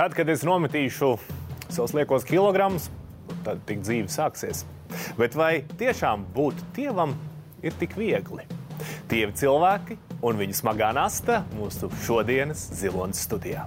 Tad, kad es nometīšu savus liekos kilogramus, tad tik dzīve sāksies. Bet vai tiešām būt tievam ir tik viegli? Tievi cilvēki un viņu smagā nasta mūsu šodienas ziloņas studijā.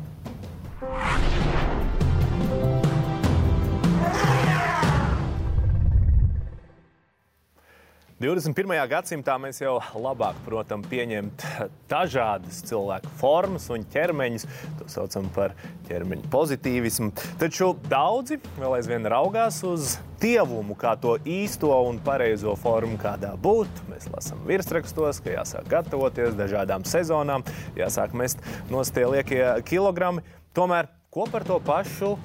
21. gadsimtā mēs jau labāk protam pieņemt dažādas cilvēku formas un ķermeņus. To saucam par ķermeņa pozitīvismu. Taču daudzi vēl aizvien raugās uz dievumu, kā to īsto un pareizo formu, kādā būt. Mēs lasām virsrakstos, ka jāsāk gatavoties dažādām sezonām, jāsāk mest nostie liekie kilogrami. Tomēr Ko par to pašu,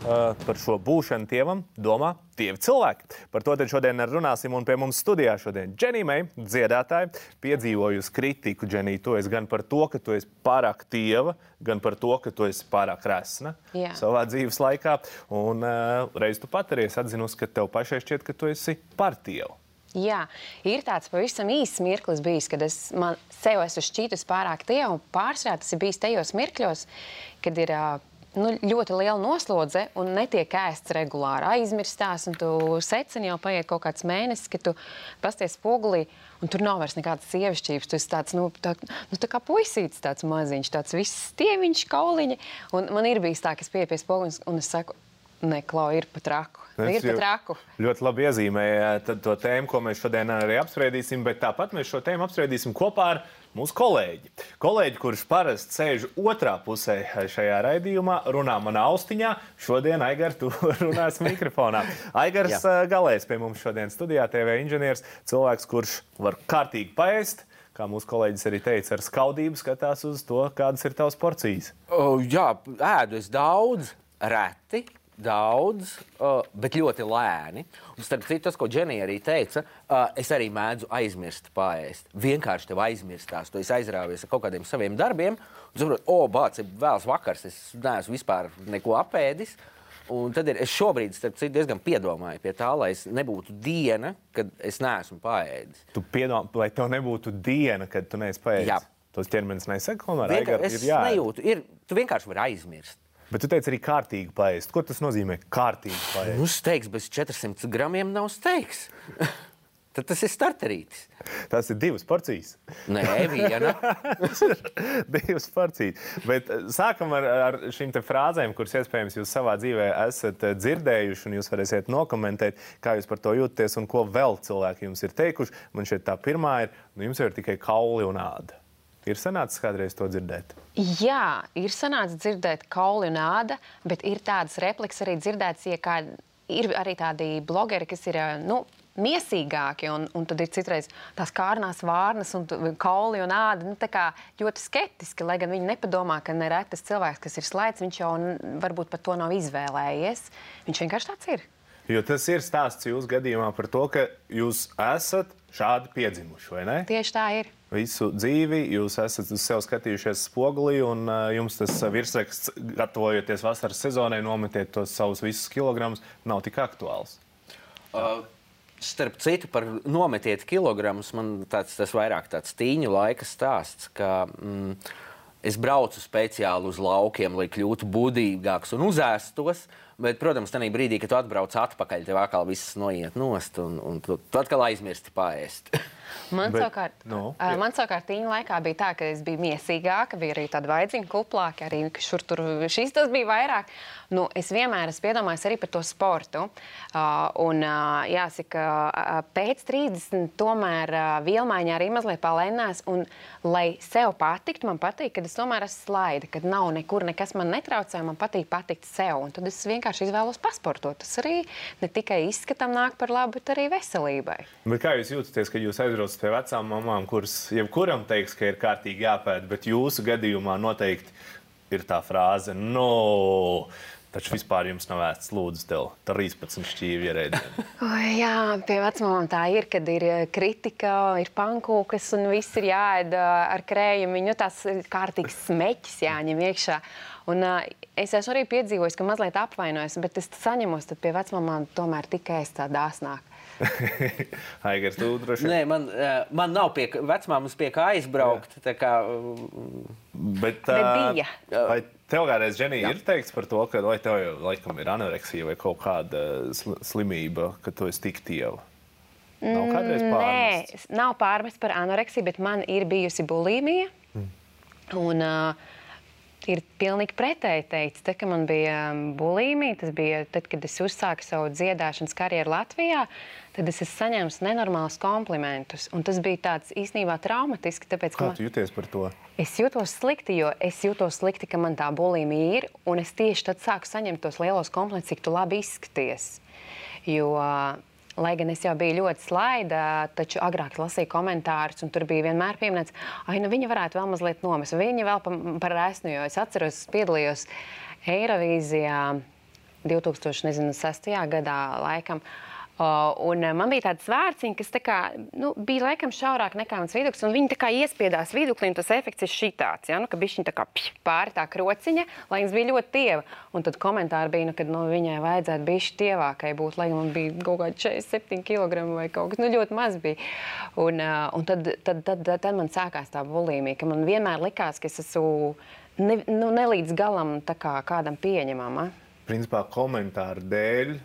par šo būšanu tievam, domā dievi cilvēki? Par to šodien runāsim. Un pie mums studijā šodien Dženija Meija, dziedātāja, piedzīvojusi kritiku. Dženija, tu esi gan par to, ka tu esi pārāk tieva, gan par to, ka tu esi pārāk resna Jā. savā dzīves laikā. Un uh, reiz tu pat arī atzinusi, ka tev pašai šķiet, ka tu esi par tievu. Jā, ir tāds pavisam īsts mirklis bijis, kad es sev esmu šķītus pārāk tievu. Pārsvarā tas ir bijis tajos mirkļos, kad ir uh, nu, ļoti liela noslodze un netiek ēsts regulāri. Aizmirstās, un tu secini jau paiet kaut kāds mēnesis, kad tu pasties spogulī, un tur nav vairs nekādas sievišķības. Tu esi tāds, nu, tā, nu, tā kā puisītis, tāds maziņš, tāds viss stieviņš, kauliņi. Un man ir bijis tā, ka es pieeju pie spoguļa un es saku, Nē, Klau, ir pat raku. Es ir pat raku. Ļoti labi iezīmēja to tēmu, ko mēs šodien arī apspriedīsim, bet tāpat mēs šo tēmu apspriedīsim kopā ar mūsu kolēģi. Kolēģi, kurš parasti sēž otrā pusē šajā raidījumā, runā manā austiņā. Šodien Aigars tu runās mikrofonā. Aigars Galējs pie mums šodien studijā, TV inženieris, cilvēks, kurš var kārtīgi paēst. Kā mūsu kolēģis arī teica, ar skaudību skatās uz to, kādas ir tavas porcijas. O, jā, ēdu es daudz, reti, daudz, uh, bet ļoti lēni. Un, starp citu, tas, ko Dženija arī teica, uh, es arī mēdzu aizmirst pāriest. Vienkārši tev aizmirstās, tu aizrāvies ar kaut kādiem saviem darbiem, saproti, o, oh, bāc, ir vēls vakars, es neesmu vispār neko apēdis. Un tad ir, es šobrīd citu, diezgan piedomāju pie tā, lai es nebūtu diena, kad es neesmu paēdis. Tu piedomā, lai tev nebūtu diena, kad tu neesi paēdis. Jā. Tas ķermenis nesaka, ko man vajag. Es nejūtu, ir, tu vienkārši vari aizmirst. Bet tu teici arī kārtīgi paēst. Ko tas nozīmē? Kārtīgi paēst. Nu, steigs bez 400 gramiem nav steigs. Tad tas ir starterītis. Tas ir divas porcijas. Nē, viena. divas porcijas. Bet eh, sākam ar, ar šīm frāzēm, kuras iespējams jūs savā dzīvē esat eh, dzirdējuši, un jūs varēsiet nokomentēt, kā jūs par to jūtaties un ko vēl cilvēki jums ir teikuši. Man šeit tā pirmā ir, nu jums jau ir tikai kauli un āda. Ir sanācis kādreiz to dzirdēt? Jā, ir sanācis dzirdēt kauli un āda, bet ir tādas replikas arī dzirdētas, ja kā ir arī tādi blogeri, kas ir, nu, miesīgāki, un, un tad ir citreiz tās kārnās vārnas un kauli un āda nu, ļoti skeptiski, lai gan viņi nepadomā, ka neretas cilvēks, kas ir slēdz, viņš jau varbūt pat to nav izvēlējies. Viņš vienkārši tāds ir. Jo tas ir stāsts jūsu gadījumā par to, ka jūs esat šādi piedzimuši, vai ne? Tieši tā ir visu dzīvi. Jūs esat uz sevi skatījušies spogulī, un uh, jums tas virsraksts, gatavojoties vasaras sezonai, nometiet tos savus visus kilogramus, nav tik aktuāls. Uh. Starp citu, par nometiet kilogramus, man tāds, tas vairāk tāds tīņu laika stāsts, ka mm, es braucu speciāli uz laukiem, lai kļūtu budīgāks un uzēstos. Bet, protams, tajā brīdī, kad tu atbrauc atpakaļ, tev atkal viss noiet nost, un, un tu, tu atkal aizmirsti pāriest. Man, Bet, savukārt, no, uh, man savukārt tīņa laikā bija tā, ka es biju miesīgāka, bija arī tāda vaidziņa kuplāka, arī šur tur šis tas bija vairāk. Nu, es vienmēr esmu iedomājies arī par to sportu. Uh, un uh, jāsaka, uh, pēc 30 tomēr uh, vielmaiņā arī mazliet palēnās. Un, lai sev patiktu, man patīk, kad es tomēr esmu slaida, kad nav nekur nekas man netraucē, man patīk patikt sev. Un tad es vienkārši izvēlos pasportot. Tas arī ne tikai izskatam nāk par labu, bet arī veselībai. Bet kā jūs jūtaties, kad jūs aizbraucat pie vecām mamām, kuras jebkuram teiks, ka ir kārtīgi jāpēta, bet jūsu gadījumā noteikti ir tā frāze, no. Taču vispār jums nav vērts, lūdzu, tev 13 šķīvi ierēdiem. Jā, pie vecmāmām tā ir, kad ir eh, kritika, ir pankūkas un viss ir jāēd eh, ar krējumu. Nu, tās kārtīgas smeķis jāņem iekšā. Un, uh, es esmu arī piedzīvojis, ka mazliet apvainojos, bet es saņemos pie vecmāmām tomēr tikai es tā dāsnāk. Aigars, tu droši vien. Nē, man, man nav pie vecmāmas pie kā aizbraukt. Jā. Kā, bet, Bet bija. Vai tev kādreiz, Ženija, ir teikts par to, ka vai tev jau laikam ir anoreksija vai kaut kāda slimība, ka tu esi tik tieva? Nav kādreiz pārmests? Nē, nav pārmests par anoreksiju, bet man ir bijusi bulimija. Mm. Un, uh, ir pilnīgi pretēji teicis, te, ka man bija um, bulimija. Tas bija tad, kad es uzsāku savu dziedāšanas karjeru Latvijā. Tad es esmu saņēmis nenormālus komplimentus. Un tas bija tāds īstenībā traumatiski. Tāpēc, Kā tu jūties par to? Es jūtos slikti, jo es jūtos slikti, ka man tā bulimija ir. Un es tieši tad sāku saņemt tos lielos komplimentus, cik tu labi izskaties. Jo Lai gan es jau biju ļoti slaida, taču agrāk lasīju komentārus, un tur bija vienmēr pieminēts, ka nu, viņa varētu vēl mazliet nomest. Viņa vēl pa, par esmu, jo es atceros, es piedalījos Eirovīzijā 2006. gadā laikam. Uh, un uh, man bija tāda svārciņa, kas tā kā, nu, bija laikam šaurāk nekā mans viduklis. Viņa tā kā iespiedās viduklī, un tas efekts ir šitāds. Ja? Nu, ka viņa tā kā pš, pāri tā krociņa, lai viņas bija ļoti tieva. Un tad komentāri bija, nu, ka nu, viņai vajadzētu būt tievākai, būt, lai man bija kaut kādi 47 kg vai kaut kas nu, ļoti maz. Bija. Un, uh, un tad, tad, tad, tad, tad man sākās tā bulimija, ka man vienmēr likās, ka es esmu ne, nu, ne līdz galam kā kādam pieņemama. Principā komentāru dēļ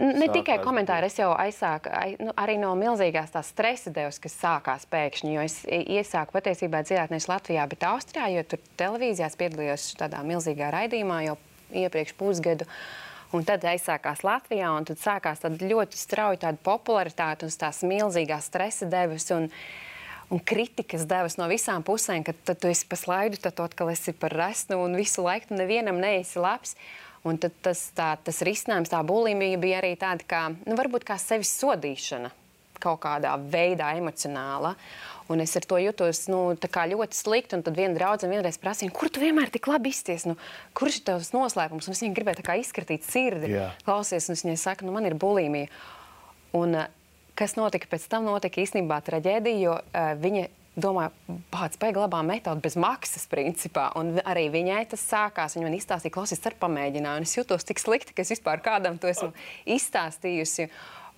Ne tikai komentāri, es jau aizsāku nu, arī no milzīgās tās stresa devas, kas sākās pēkšņi. Jo es iesāku patiesībā dzirdēt Latvijā, bet Austrijā, jo tur televīzijās piedalījos tādā milzīgā raidījumā jau iepriekš pusgadu. Un tad aizsākās Latvijā, un tad sākās ļoti strauja popularitāte un tās milzīgās stresa devas. Un, un kritikas devas no visām pusēm, ka tu esi pa slaidu, tad atkal esi par resnu un visu laiku nevienam neesi labs. Un tad tas, tā, tas risinājums, tā bulimija bija arī tāda, kā, nu, varbūt kā sevis sodīšana kaut kādā veidā emocionāla. Un es ar to jutos nu, ļoti slikti. Un tad viena draudzene vienreiz prasīja, kur tu vienmēr tik labi izties, nu, kurš ir tavs noslēpums? Un es viņai gribēju izskatīt sirdi, Jā. klausies, un es viņai saku, nu, man ir bulimija. Un, kas notika pēc tam, notika īstenībā traģēdija, jo uh, viņa domāju, pats beigas labā metode bez maksas, principā. Un arī viņai tas sākās. Viņa man izstāstīja, klausies, ar pamēģinājumu. Es jutos tik slikti, ka es vispār kādam to esmu izstāstījusi.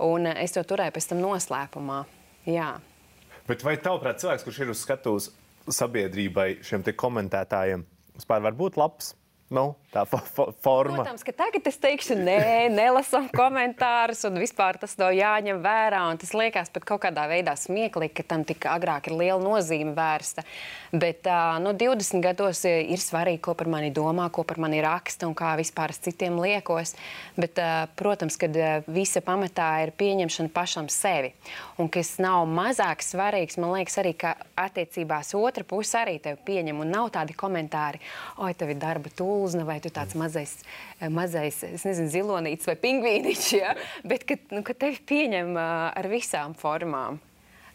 Un eh, es to turēju pēc tam noslēpumā. Jā. Bet vai tavuprāt, cilvēks, kurš ir uz skatuves sabiedrībai, šiem komentētājiem, vispār var būt labs? Nu, tā forma. Protams, ka tagad es teikšu, nē, nelasām komentārus, un vispār tas nav jāņem vērā. Tas liekas pat kaut kādā veidā smieklīgi, ka tam tik agrāk ir liela nozīme vērsta. Bet nu, 20 gados ir svarīgi, ko par mani domā, ko par mani raksta un kā vispār es citiem liekos. Bet, protams, ka visa pamatā ir pieņemšana pašam sevi. Un kas nav mazāk svarīgs, man liekas, arī, ka attiecībās otra puse arī tevi pieņem un nav tādi komentāri, oi, tev ir darba tūlīt pulzna vai tāds mazais, eh, mazais nezinu, zilonītis vai pingvīniņš, ja? bet ka, nu, ka tevi pieņem uh, ar visām formām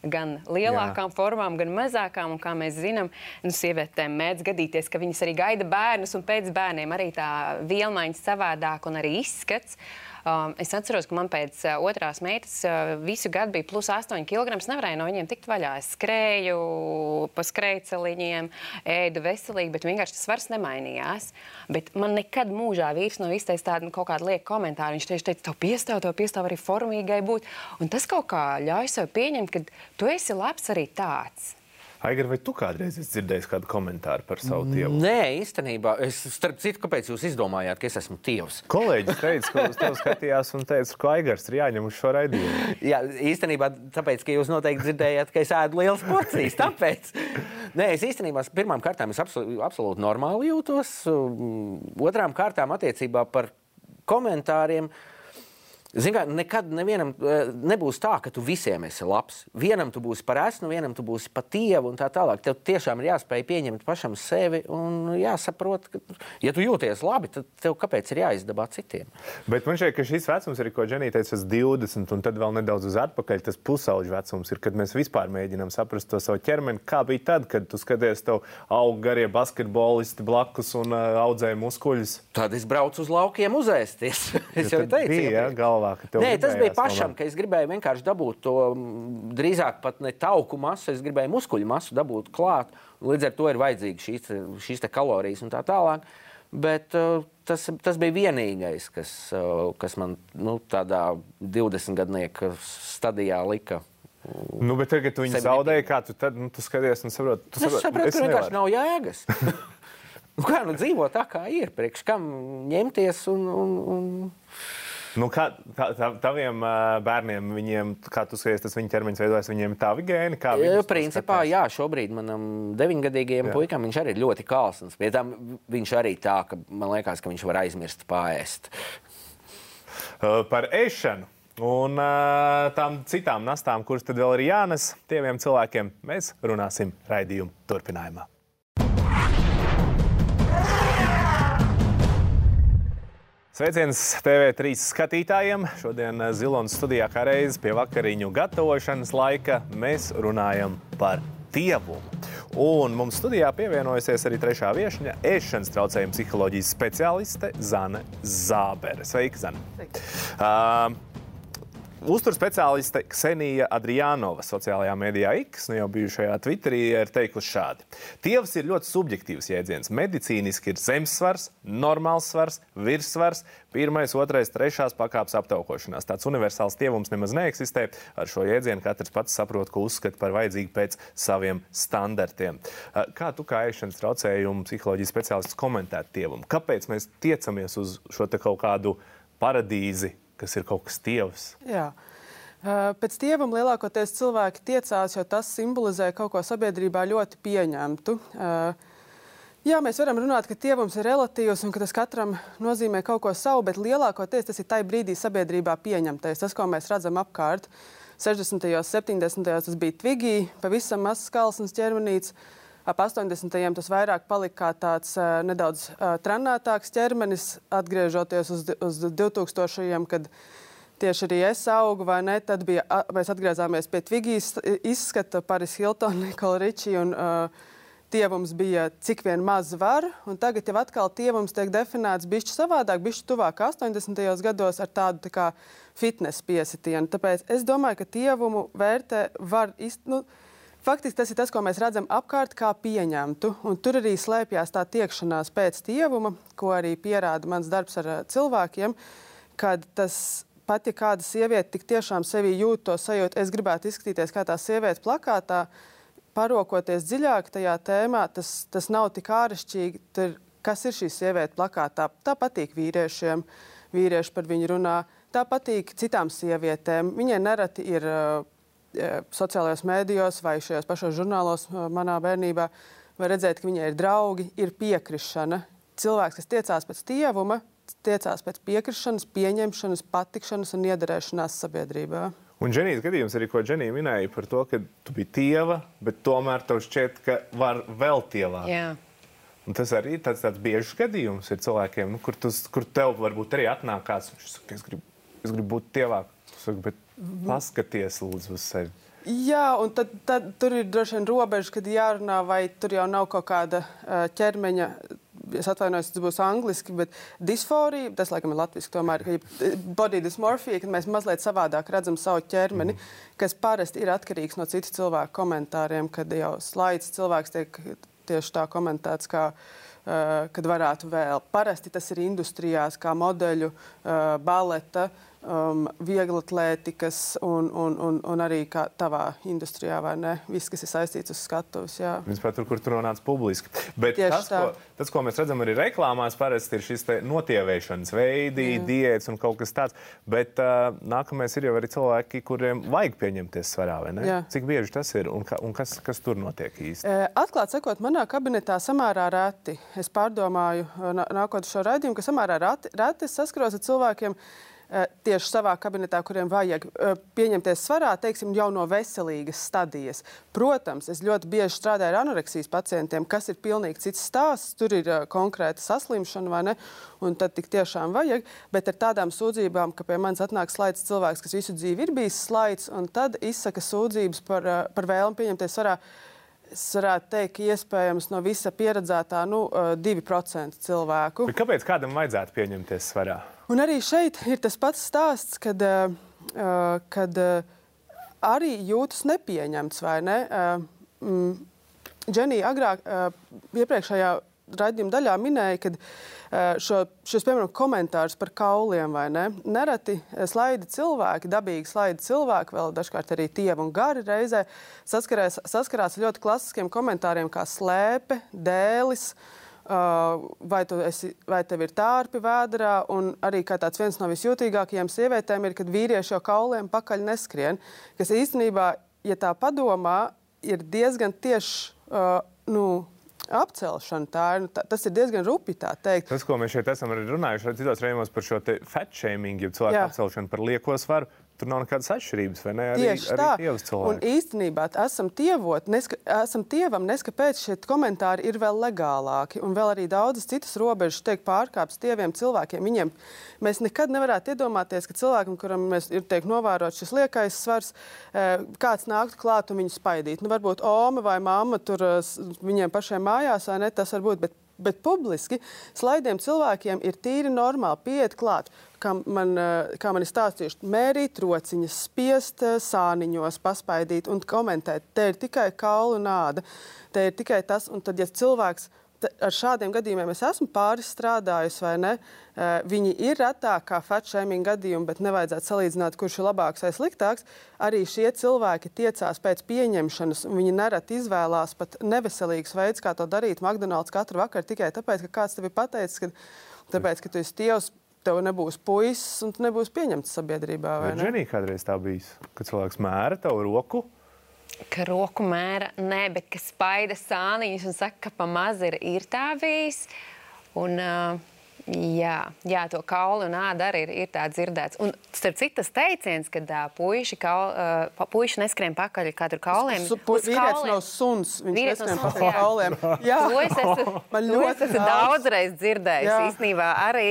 gan lielākām Jā. formām, gan mazākām. Un, kā mēs zinām, nu, sievietēm mēdz gadīties, ka viņas arī gaida bērnus, un pēc bērniem arī tā vielmaiņa savādāk un arī izskats. Um, es atceros, ka man pēc uh, otrās meitas uh, visu gadu bija plus 8 kg. Nevarēju no viņiem tikt vaļā. Es skrēju pa skrejceliņiem, ēdu veselīgi, bet vienkārši tas svars nemainījās. Bet man nekad mūžā vīrs nav izteicis tādu nu, kaut kādu lieku komentāru. Viņš tieši teica, tev piestāv, tev piestāv arī formīgai būt. Un tas kaut kā ļauj sev pieņemt, ka tu esi labs arī tāds. Aigar, vai tu kādreiz esi dzirdējis kādu komentāru par savu tievu? Nē, īstenībā. Es starp citu, kāpēc jūs izdomājāt, ka es esmu tievs? Kolēģis teica, ka uz tevi skatījās un teica, ka Aigars ir jāņem uz šo raidījumu. Jā, īstenībā tāpēc, ka jūs noteikti dzirdējāt, ka es ēdu lielas porcijas. Tāpēc. Nē, es īstenībā pirmām kārtām es absolūti, absolūti normāli jūtos. Otrām kārtām attiecībā par komentāriem. Uh, Zini, kā, nekad nevienam eh, nebūs tā, ka tu visiem esi labs. Vienam tu būsi par esmu, vienam tu būsi par tievu un tā tālāk. Tev tiešām ir jāspēj pieņemt pašam sevi un jāsaprot, ka, ja tu jūties labi, tad tev kāpēc ir jāizdabā citiem. Bet man šķiet, ka šis vecums ir, ko Dženija teica, 20, un tad vēl nedaudz uz atpakaļ. Tas pusauģis vecums ir, kad mēs vispār mēģinām saprast to savu ķermeni. Kā bija tad, kad tu skaties, tev aug garie basketbolisti blakus un uh, audzēja muskuļus? Tad es braucu uz laukiem uzēsties. es jau teicu, bija, ja, galvā, ka tev Nē, tas bija pašam, tomēr. ka es gribēju vienkārši dabūt to drīzāk pat ne tauku masu, es gribēju muskuļu masu dabūt klāt. Līdz ar to ir vajadzīgas šīs, šīs kalorijas un tā tālāk. Bet uh, tas, tas bija vienīgais, kas, uh, kas man nu, tādā 20 gadnieka stadijā lika. Nu, bet tagad, kad viņi zaudēja, kā tu, tad, nu, tu skaties un saproti, tu saproti, saprot, ka vienkārši nav jēgas. nu, kā nu dzīvo tā, kā ir? Priekš kam ņemties un. un, un... Nu, kā tā, tā, taviem bērniem, viņiem, kā tu skaties, tas viņa ķermenis veidojas, viņiem ir tādi gēni, Principā, jā, šobrīd manam deviņgadīgajam puikam viņš arī ir ļoti kalns. Pie tam viņš arī tā, ka man liekas, ka viņš var aizmirst pāriest. Par ēšanu. Un tām citām nastām, kuras tad vēl ir jānes tiem cilvēkiem, mēs runāsim raidījuma turpinājumā. Sveiciens TV3 skatītājiem. Šodien Zilonas studijā kā reizes pie vakariņu gatavošanas laika mēs runājam par dievumu. Un mums studijā pievienojusies arī trešā viesņa, ēšanas traucējumu psiholoģijas speciāliste Zane Zābere. Sveika, Zane! Sveika. Uh, Uzturu speciāliste Ksenija Adrianova sociālajā mēdījā X, nu jau bijušajā Twitterī, ir teikusi šādi. Tievs ir ļoti subjektīvs jēdziens. Medicīniski ir zemesvars, normāls svars, virssvars, pirmais, otrais, trešās pakāpes aptaukošanās. Tāds universāls tievums nemaz neeksistē. Ar šo jēdzienu katrs pats saprot, ko uzskata par vajadzīgu pēc saviem standartiem. Kā tu kā ēšanas traucējumu psiholoģijas speciālists komentētu tievumu? Kāpēc mēs tiecamies uz šo kaut kādu paradīzi? Kas ir kaut kas tievs. Jā. Pēc dievam lielākoties cilvēki tiecās, jo tas simbolizē kaut ko sabiedrībā ļoti pieņemtu. Jā, mēs varam runāt, ka dievums ir relatīvs un ka tas katram nozīmē kaut ko savu, bet lielākoties tas ir tajā brīdī sabiedrībā pieņemtais. Tas, ko mēs redzam apkārt, 60. un 70. tas bija tvigī, pavisam mazs kalns ķermenīts. Ap 80. tas vairāk palika kā tāds uh, nedaudz uh, trenētāks ķermenis, atgriežoties uz, uz 2000. kad tieši arī es augu, vai ne? Tad bija, mēs atgriezāmies pie Tvigijas izskata, Paris Hilton, Nikola Ričī un uh, tievums bija cik vien maz var, un tagad jau atkal tievums tiek definēts bišķi savādāk, bišķi tuvāk 80. gados ar tādu tā kā fitness piesitienu. Tāpēc es domāju, ka tievumu vērtē var izteikt. Nu, Faktiski tas ir tas, ko mēs redzam apkārt, kā pieņemtu. Un tur arī slēpjas tā tiekšanās pēc dievuma, ko arī pierāda mans darbs ar cilvēkiem. Kad tas pat ja kāda sieviete tik tiešām sevi jūt to sajūtu, es gribētu izskatīties kā tā sieviete plakātā, parokoties dziļāk tajā tēmā, tas, tas nav tik āršķirīgi. Tur, kas ir šī sieviete plakātā? Tā patīk vīriešiem, vīrieši par viņu runā. Tā patīk citām sievietēm. Viņai nereti ir uh, sociālajos mēdījos vai šajos pašos žurnālos manā bērnībā, var redzēt, ka viņai ir draugi, ir piekrišana. Cilvēks, kas tiecās pēc tievuma, tiecās pēc piekrišanas, pieņemšanas, patikšanas un iederēšanās sabiedrībā. Un Dženijas gadījums arī, ko Dženija minēja par to, ka tu biji tieva, bet tomēr tev šķiet, ka var vēl tievāk. Jā. Un tas arī ir tāds, tāds biežs gadījums ir cilvēkiem, nu, kur, tu, kur tev varbūt arī atnāk kāds, kurš saka, es gribu, es gribu būt tievāk. Saku, bet Paskaties, lūdzu, uz sevi. Jā, un tad, tad tur ir droši vien robeža, kad jārunā, vai tur jau nav kaut kāda ķermeņa. Es atvainojos, tas būs angliski, bet disforija, tas laikam ir latviešu, tomēr body dysmorphia, kad mēs mazliet savādāk redzam savu ķermeni, mm. kas parasti ir atkarīgs no citu cilvēku komentāriem, kad jau slaids cilvēks tiek tieši tā komentēts, kā, uh, kad varētu vēl. Parasti tas ir industrijās, kā modeļu, uh, baleta. Uh, um, vieglatlētikas un, un, un, un arī tavā industrijā, vai ne? Viss, kas ir saistīts uz skatuves. Vispār tur, kur tu runāts publiski. Bet Tieši tas, tā. ko, tas, ko mēs redzam arī reklāmās, parasti ir šis notievēšanas veidi, mm. diētas un kaut kas tāds. Bet uh, nākamais ir jau arī cilvēki, kuriem vajag pieņemties svarā, vai ne? Jā. Cik bieži tas ir un, ka, un kas, kas tur notiek īsti? E, atklāt sakot, manā kabinetā samērā reti. Es pārdomāju, nākot šo raidījumu, ka samērā reti, reti saskaros ar cilvēkiem, Eh, tieši savā kabinetā, kuriem vajag eh, pieņemties svarā, teiksim, jau no veselīgas stadijas. Protams, es ļoti bieži strādāju ar anoreksijas pacientiem, kas ir pilnīgi cits stāsts. Tur ir eh, konkrēta saslimšana, vai ne? Un tad tik tiešām vajag. Bet ar tādām sūdzībām, ka pie manis atnāk slaids cilvēks, kas visu dzīvi ir bijis slaids, un tad izsaka sūdzības par, par vēlmu pieņemties svarā. Es varētu teikt, iespējams no visa pieredzētā nu, 2% cilvēku. Bet kāpēc kādam vajadzētu pieņemties svarā? Un arī šeit ir tas pats stāsts, kad, kad arī jūtas nepieņemts, vai ne? Dženija agrāk, iepriekšējā raidījuma daļā minēja, ka šo, šos, piemēram, komentārus par kauliem vai ne. Nereti slaidi cilvēki, dabīgi slaidi cilvēki, vēl dažkārt arī tievi un gari reizē saskarās, saskarās ar ļoti klasiskiem komentāriem kā slēpe, dēlis. Vai, esi, vai tev ir tārpi vēdā, un arī viens no visjūtīgākajiem sievietēm ir, kad vīrieši jau kauliem pakaļ neskrien. Kas īstenībā, ja tā padomā, ir diezgan tieši uh, nu, apcelšana. Tā ir, tā, tas ir diezgan rupi tā teikt. Tas, ko mēs šeit esam runājuši citos reizēs par šo fat shaming, jeb cilvēku Jā. apcelšanu par lieko svaru, Tur nav nekādas atšķirības, vai ne? Arī, Tieši arī tā. Un īstenībā esam tievot, neska, esam tievam, neskapēc šie komentāri ir vēl legālāki. Un vēl arī daudzas citas robežas tiek pārkāptas tieviem cilvēkiem. Viņiem mēs nekad nevarētu iedomāties, ka cilvēkam, kuram mēs, ir tiek novērots šis liekais svars, eh, kāds nāktu klāt un viņu spaidīt. Nu, varbūt Oma vai mamma tur eh, viņiem pašiem mājās, vai ne? Tas var būt. Bet Bet publiski slaidiem cilvēkiem ir tīri normāli pieiet klāt, kā man, eh, kā man ir stāstījuši, mērīt rociņas, spiest eh, sāniņos, paspaidīt un komentēt. Te ir tikai kaula un āda, te ir tikai tas, un tad, ja cilvēks ar šādiem gadījumiem es esmu pāris strādājusi, vai ne? Viņi ir retāk kā fat-shaming gadījumi, bet nevajadzētu salīdzināt, kurš ir labāks vai sliktāks. Arī šie cilvēki tiecās pēc pieņemšanas, un viņi nereti izvēlās pat neveselīgs veids, kā to darīt McDonald's katru vakaru tikai tāpēc, ka kāds tev ir pateicis, ka, tāpēc, ka tu esi tievs. Tev nebūs puisis, un tu nebūsi pieņemts sabiedrībā. Vai ne? Dženija kādreiz tā bijis, kad cilvēks mēra tavu roku, ka roku mēra, nē, bet ka spaida sāniņus un saka, ka pa maz ir, ir tā bijis. Un, uh, Jā, jā, to kaulu un ādu arī ir, ir tā dzirdēts. Un, starp citu, tas teiciens, ka uh, puiši, kaul, uh, puiši neskrien pakaļ kādam kauliem. Su, pu, vīrietis nav suns, viņš vīrietis neskrien pakaļ jā. kauliem. Jā, to es esmu, Man ļoti es esmu daudzreiz dzirdējis jā. īstenībā arī.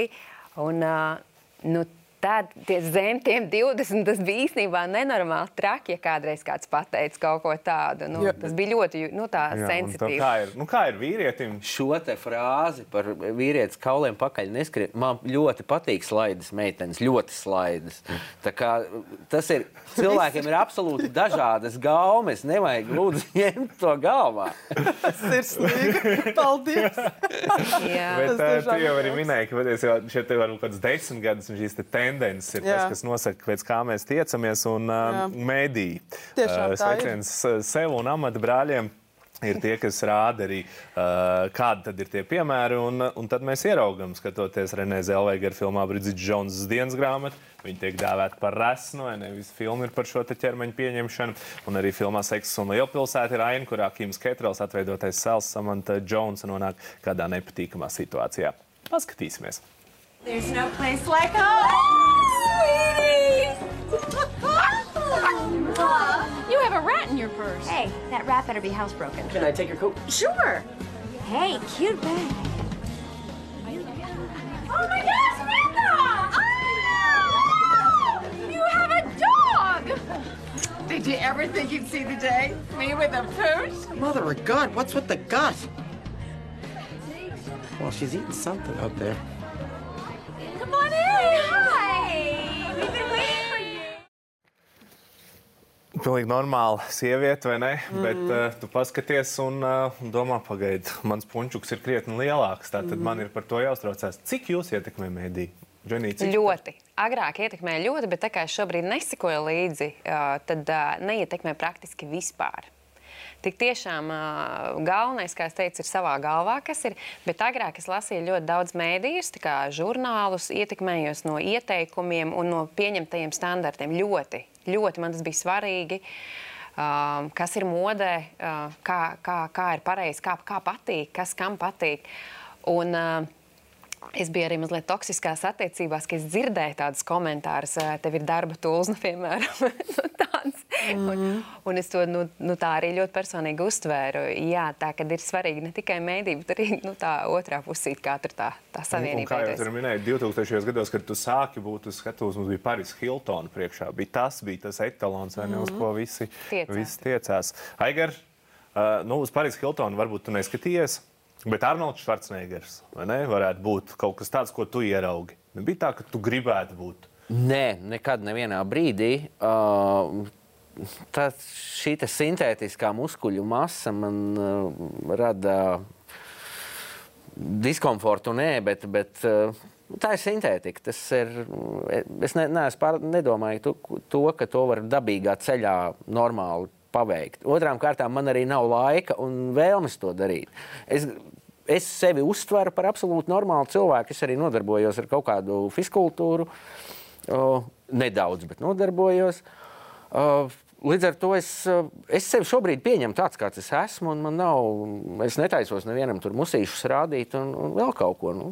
Un, uh, nu, tad tie zem tiem 20 tas bija īstenībā nenormāli traki, ja kādreiz kāds pateica kaut ko tādu. Nu, jā. tas bija ļoti nu, sensitīvi. Kā ir, nu, kā ir vīrietim? Šo te frāzi par vīrietis kauliem pakaļ neskrien. Man ļoti patīk slaidas meitenes, ļoti slaidas. Tas ir cilvēkiem ir absolūti dažādas gaumes. Nevajag lūdzu ņemt to galvā. Tas ir slīgi. Paldies! Jā, Bet, tā, tu jau arī minēji, ka patiesībā šeit būt kaut kāds desmit gadus un šīs tendences tendences ir Jā. tas, kas nosaka, pēc kā mēs tiecamies un uh, mēdī. Uh, sveiciens sev un amata brāļiem ir tie, kas rāda arī, uh, kādi tad ir tie piemēri. Un, un tad mēs ieraugām, skatoties Renē Zelveiga filmā Brīdis Džons dienas grāmatu. Viņa tiek dēvēta par resnu, vai ne? Visa filma ir par šo ķermeņa pieņemšanu. Un arī filmā Seksas un Lielpilsēta ir aina, kurā Kims Ketrels, atveidotais Sēls Samanta Džonsa, nonāk kādā nepatīkamā situācijā. Paskatīsimies! There's no place like home, sweetie! you have a rat in your purse. Hey, that rat better be housebroken. Can I take your coat? Sure. Hey, cute bag. Oh my gosh, Samantha! Oh! Ah! You have a dog! Did you ever think you'd see the day? Me with a pooch? Mother of God, what's with the gut? Well, she's eating something out there. Pilnīgi normāla sieviete, vai ne? Mm. Bet uh, tu paskaties un uh, domā, pagaidi, mans puņķuks ir krietni lielāks. Tātad mm. man ir par to jāuztraucās. Cik jūs ietekmē mēdī? Dženī, ļoti. Agrāk ietekmēja ļoti, bet tā kā es šobrīd nesekoju līdzi, uh, tad uh, neietekmē praktiski vispār. Tik tiešām uh, galvenais, kā es teicu, ir savā galvā, kas ir. Bet agrāk es lasīju ļoti daudz mēdījus, kā žurnālus, ietekmējos no ieteikumiem un no pieņemtajiem standartiem. Ļoti, ļoti man tas bija svarīgi. Uh, kas ir modē, uh, kā, kā, kā ir pareizi, kā, kā patīk, kas kam patīk. Un, uh, Es biju arī mazliet toksiskās attiecībās, kad es dzirdēju tādus komentārus, tev ir darba tūlzna, piemēram. Mm -hmm. un, un es to nu, nu, tā arī ļoti personīgi uztvēru. Jā, tā kad ir svarīgi ne tikai mēdī, bet arī nu, tā otrā pusīte, kā tur tā, tā savienība. Un, un kā jau tur minēja, 2000. gados, kad tu sāki būt uz skatuves, mums bija Paris Hiltona priekšā. Bija tas bija tas etalons, vai ne, uz mhm. ko visi tiecās. Visi tiecās. Aigar, Uh, nu, uz Parīzes Hiltonu varbūt tu neskatījies. Bet Arnolds Švarcnegers ne, varētu būt kaut kas tāds, ko tu ieraugi. Nebija tā, ka tu gribētu būt. Nē, nekad nevienā brīdī. Uh, tā, šī sintētiskā muskuļu masa man uh, rada diskomfortu, nē, bet, bet uh, tā ir sintētika. Tas ir, es ne, neesmu pār, nedomāju to, to, ka to var dabīgā ceļā normāli paveikt. Otrām kārtām man arī nav laika un vēlmes to darīt. Es, es sevi uztveru par absolūti normālu cilvēku. Es arī nodarbojos ar kaut kādu fiskultūru, o, nedaudz, bet nodarbojos. O, Līdz ar to es, es sevi šobrīd pieņemu tāds, kāds es esmu. Man nav, es netaisos nevienam tur musīšus rādīt un, un vēl kaut ko. Nu,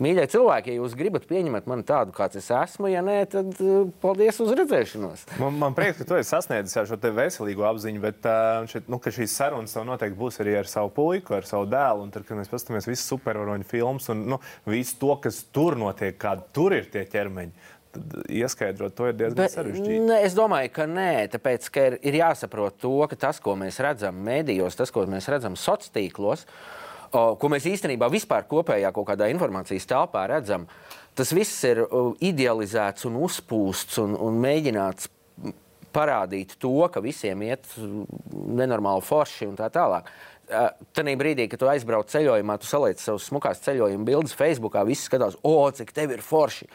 Mīļie cilvēki, ja jūs gribat pieņemt mani tādu, kāds es esmu, ja nē, tad uh, paldies uz redzēšanos. Man, man prieks, ka tu esi sasniedzis šo veselīgo apziņu, bet uh, šeit, nu, šīs sarunas tev noteikti būs arī ar savu puiku, ar savu dēlu. Un tad, kad mēs paskatāmies visus supervaroņu filmus un nu, visu to, kas tur notiek, kādi tur ir tie ķermeņi. Ieskaidrot to ir diezgan sarežģīti. Es domāju, ka nē, tāpēc ka ir, ir jāsaprot to, ka tas, ko mēs redzam mēdījos, tas, ko mēs redzam sociālos tīklos, ko mēs īstenībā vispār kopējā kaut kādā informācijas telpā redzam, tas viss ir idealizēts un uzpūsts un, un mēģināts parādīt to, ka visiem iet nenormāli forši un tā tālāk. Tanī brīdī, kad tu aizbrauc ceļojumā, tu saliec savus smukās ceļojuma bildes Facebookā, visi skatās, o, cik tev ir forši.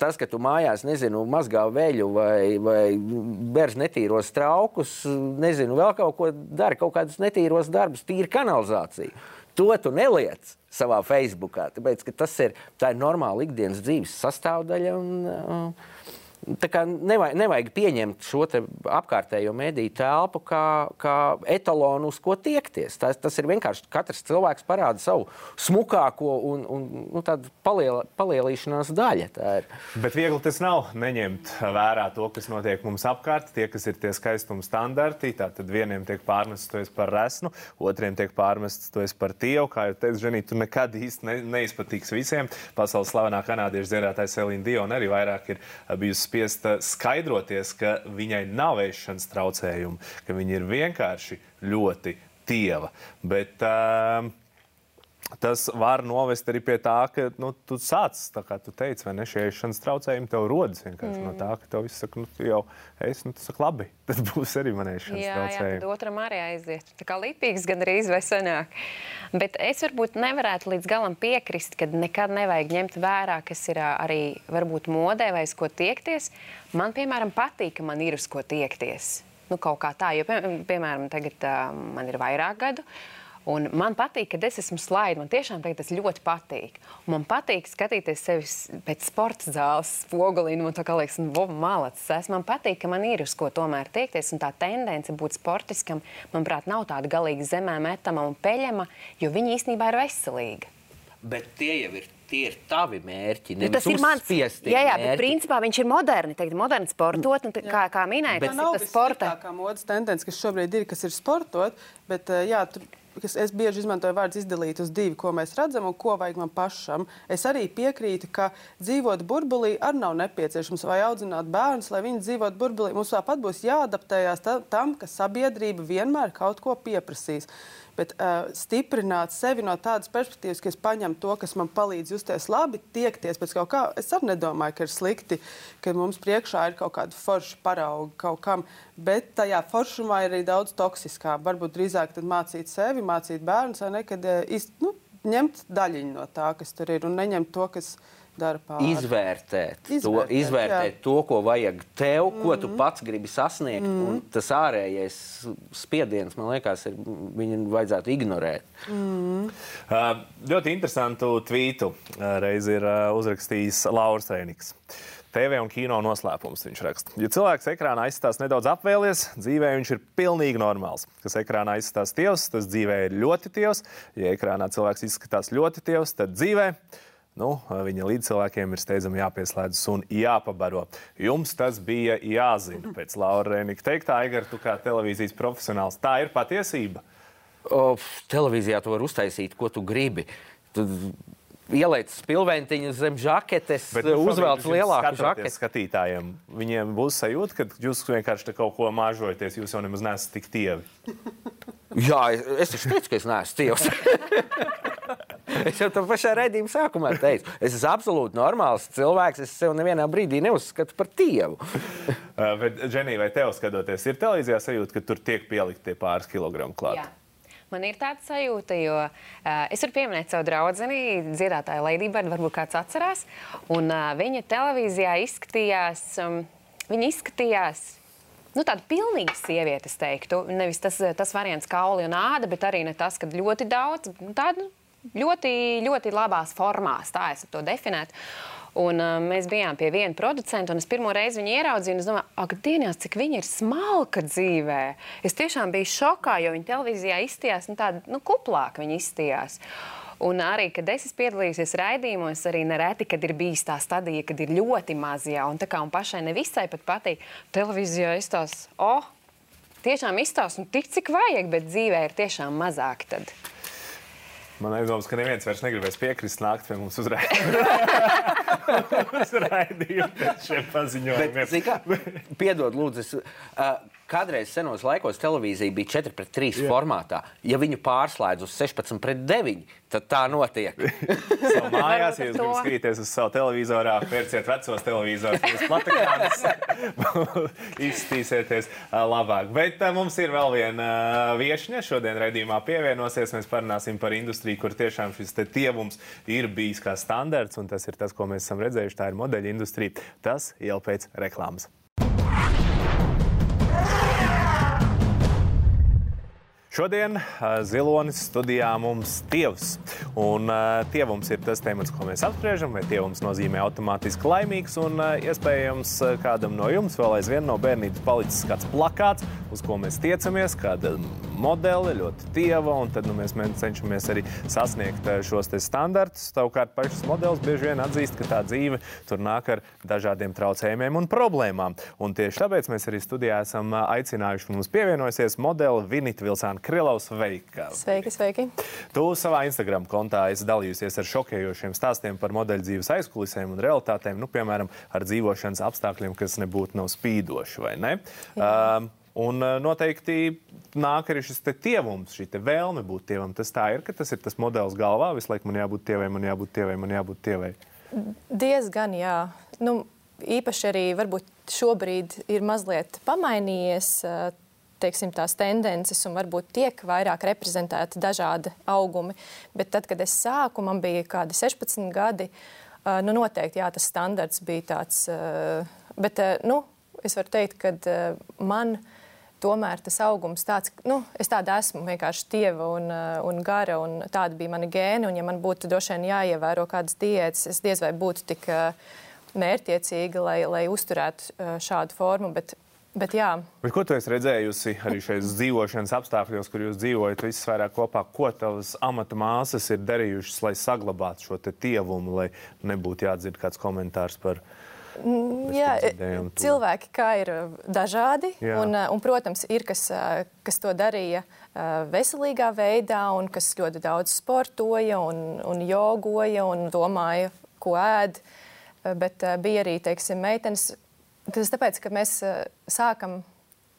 Tas, ka tu mājās, nezinu, mazgā veļu vai, vai bērns netīros traukus, nezinu, vēl kaut ko dara, kaut kādus netīros darbus, tīri kanalizāciju. To tu neliec savā Facebookā, tāpēc ka tas ir, ir normāla ikdienas dzīves sastāvdaļa. Un, uh, Tā nevajag, nevajag pieņemt šo apkārtējo mediju telpu kā, kā etalonu, uz ko tiekties. Tas, tas ir vienkārši katrs cilvēks parāda savu smukāko un, un nu, paliel, palielīšanās daļu. Bet viegli tas nav neņemt vērā to, kas notiek mums apkārt, tie, kas ir tie skaistuma standarti. Tad vieniem tiek pārmests to par resnu, otriem tiek pārmests to par tievu. Kā jau teicu, Ženī, tu nekad īsti ne, neizpatiks visiem. Pasaules slavenā kanādiešu dziedātāja Selīna Diona arī vairāk ir bijusi spiesta skaidroties, ka viņai nav ēšanas traucējumi, ka viņa ir vienkārši ļoti tieva. Bet, uh, tas var novest arī pie tā, ka nu, tu sāc, kā tu teici, vai ne, šie ēšanas traucējumi tev rodas vienkārši mm. no tā, ka tev viss saka, nu, jau esi, nu, tas saka, labi, tad būs arī man ēšanas jā, traucējumi. Jā, tad otram arī aiziet. Tā kā lipīgs gan arī izvesenāk. Bet es varbūt nevarētu līdz galam piekrist, ka nekad nevajag ņemt vērā, kas ir arī varbūt modē vai uz ko tiekties. Man, piemēram, patīk, ka man ir uz ko tiekties. Nu, kaut kā tā, jo, pie, piemēram, tagad uh, man ir vairāk gadu. Uh, Un man patīk, ka es esmu slaida. Man tiešām tas ļoti patīk. Un man patīk skatīties sevi pēc sporta zāles spogulī. Man tā kā liekas, nu, malacis. Es man patīk, ka man ir uz ko tomēr tiekties. Un tā tendence būt sportiskam, manuprāt, nav tāda galīgi zemē metama un peļama, jo viņi īstenībā ir veselīgi. Bet tie jau ir tie ir tavi mērķi. Nu, tas ir mans jā, jā, bet principā viņš ir moderni, teikt, moderni sportot, un, kā, kā minēja, tas ir tas sporta. Tā kā modas tendence, kas šobrīd ir, kas ir sportot, bet jā, tur kas es bieži izmantoju vārdu izdalīt uz divi, ko mēs redzam un ko vajag man pašam. Es arī piekrītu, ka dzīvot burbulī arī nav nepieciešams vai audzināt bērnus, lai viņi dzīvotu burbulī. Mums tāpat būs jāadaptējās tam, ka sabiedrība vienmēr kaut ko pieprasīs bet uh, stiprināt sevi no tādas perspektīvas, ka es paņemu to, kas man palīdz justies labi, tiekties pēc kaut kā. Es arī nedomāju, ka ir slikti, ka mums priekšā ir kaut kāda forša parauga kaut kam, bet tajā foršumā ir arī daudz toksiskā. Varbūt drīzāk mācīt sevi, mācīt bērnus, vai ne, kad īst, nu, ņemt daļiņu no tā, kas tur ir, un neņemt to, kas ir. Izvērtēt, izvērtēt, to, izvērtēt jā. to, ko vajag tev, ko mm -hmm. tu mhm. pats gribi sasniegt. Mm -hmm. Tas ārējais spiediens, man liekas, ir viņu vajadzētu ignorēt. Mm -hmm. uh, ļoti interesantu tvītu uh, reiz ir uh, uzrakstījis Lauris Rēniks. TV un kino noslēpums viņš raksta. Ja cilvēks ekrānā izskatās nedaudz apvēlies, dzīvē viņš ir pilnīgi normāls. Kas ekrānā izskatās tievs, tas dzīvē ir ļoti tievs. Ja ekrānā cilvēks izskatās ļoti tievs, tad dzīvē nu, viņa līdzcilvēkiem ir steidzami jāpieslēdzas un jāpabaro. Jums tas bija jāzina pēc Laura Rēnika teiktā, Aigar, tu kā televīzijas profesionāls. Tā ir patiesība. O, televīzijā tu vari uztaisīt, ko tu gribi. Tu ieliec spilventiņu zem žaketes, nu, uzvelc lielāku žaketi. Skatītājiem viņiem būs sajūta, ka jūs vienkārši kaut ko māžojaties, jūs jau nemaz neesat tik tievi. Jā, es taču teicu, ka es neesmu tievs. es jau tam pašā redzējuma sākumā teicu, es esmu absolūti normāls cilvēks. Es sev nevienā brīdī neuzskatu par tievu. Bet, Dženija, vai tev skatoties, ir televīzijā sajūta, ka tur tiek pielikt tie pāris kilogramu klāt? Jā. Man ir tāda sajūta, jo uh, es varu pieminēt savu draugu, dziedātāju Latviju, varbūt kāds atcerās. Un, uh, viņa televīzijā izskatījās, um, viņa izskatījās nu, tāda pilnīga sieviete, es teiktu. Nevis tas, tas variants kauli un āda, bet arī ne tas, ka ļoti daudz, tādu ļoti, ļoti labās formās, tā es to definētu. Un, uh, mēs bijām pie viena producenta, un es pirmo reizi viņu ieraudzīju. Es domāju, ak, dienās, cik viņa ir smalka dzīvē. Es tiešām biju šokā, jo viņa televīzijā izstījās nu, tāda nu, kuplāka. Viņa izstījās. Un arī, kad es esmu piedalījusies raidījumos, arī nereti, kad ir bijis tā stadija, kad ir ļoti maz jau, un tā kā un pašai nevisai pat patīk, televīzijā izstāsta, oh, tiešām izstāsta, nu tik cik vajag, bet dzīvē ir tiešām mazāk. Tad. Man aizdomas, ka neviens vairs negribēs piekrist nākt pie mums uzraidīt. uzraidīt šiem paziņojumiem. Bet, piedod, lūdzu, es, uh, kādreiz senos laikos televīzija bija 4 pret 3 Jā. formātā. Ja viņu pārslēdz uz 16 pret 9, tad tā notiek. mājās, ja jūs gribat skatīties uz savu televizorā, pērciet vecos televizorus, jūs platekānus izstīsieties labāk. Bet mums ir vēl viena viešņa šodien redzījumā pievienosies. Mēs parunāsim par industriju, kur tiešām šis tievums ir bijis kā standarts, un tas ir tas, ko mēs esam redzējuši. Tā ir modeļa industrija. Tas jau pēc reklāmas. Šodien Zilonis studijā mums tievs. Un tievums ir tas temats, ko mēs apspriežam, vai tievums nozīmē automātiski laimīgs. Un iespējams kādam no jums vēl aizvien no bērnības palicis kāds plakāts, uz ko mēs tiecamies, kāda modele, ļoti tieva. Un tad nu, mēs cenšamies arī sasniegt šos standartus. Savukārt pašas modelis bieži vien atzīst, ka tā dzīve tur nāk ar dažādiem traucējumiem un problēmām. Un tieši tāpēc mēs arī studijā esam aicinājuši mums pievienojusies modeli Vinita Vilsāna Krilovs, sveika! Sveiki, sveiki! Tu savā Instagram kontā esi dalījusies ar šokējošiem stāstiem par modeļu dzīves aizkulisēm un realitātēm, nu, piemēram, ar dzīvošanas apstākļiem, kas nebūtu nav spīdoši, vai ne? Jā. Uh, Un noteikti nāk arī šis tievums, šī vēlme būt tievam. Tas tā ir, ka tas ir tas modelis galvā. Visu laiku man jābūt tievai, man jābūt tievai, man jābūt tievai. Diezgan, jā. Nu, īpaši arī varbūt šobrīd ir mazliet pamainījies teiksim, tās tendences un varbūt tiek vairāk reprezentēti dažādi augumi. Bet tad, kad es sāku, man bija kādi 16 gadi, nu noteikti jā, tas standarts bija tāds. Bet nu, es varu teikt, ka man tomēr tas augums tāds, nu, es tāda esmu vienkārši tieva un, un gara, un tāda bija mana gēna. Un, ja man būtu droši vien jāievēro kādas diētas, es diez vai būtu tik mērķiecīga, lai, lai uzturētu šādu formu. Bet Bet, jā. Bet ko tu esi redzējusi arī šajos dzīvošanas apstākļos, kur jūs dzīvojat visas vairāk kopā? Ko tavas amata māsas ir darījušas, lai saglabātu šo tievumu, lai nebūtu jādzird kāds komentārs par mm, Jā, cilvēki kā ir dažādi. Jā. Un, un, protams, ir kas, kas to darīja veselīgā veidā, un kas ļoti daudz sportoja, un, un jogoja un domāja, ko ēd. Bet bija arī teiksim, meitenes, Tas tāpēc, ka mēs sākam